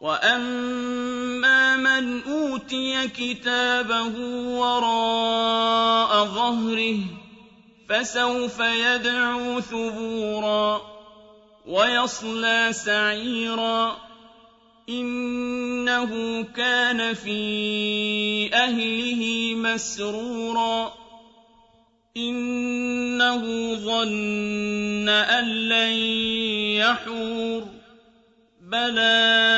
وأما من أوتي كتابه وراء ظهره فسوف يدعو ثبورا ويصلى سعيرا إنه كان في أهله مسرورا إِنَّهُ ظَنَّ أَن لَّن يَحُورَ بَلَىٰ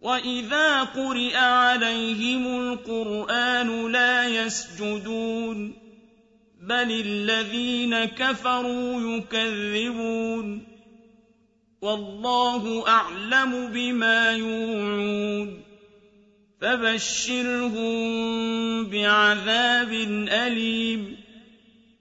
وإذا قرئ عليهم القرآن لا يسجدون بل الذين كفروا يكذبون والله أعلم بما يوعون فبشرهم بعذاب أليم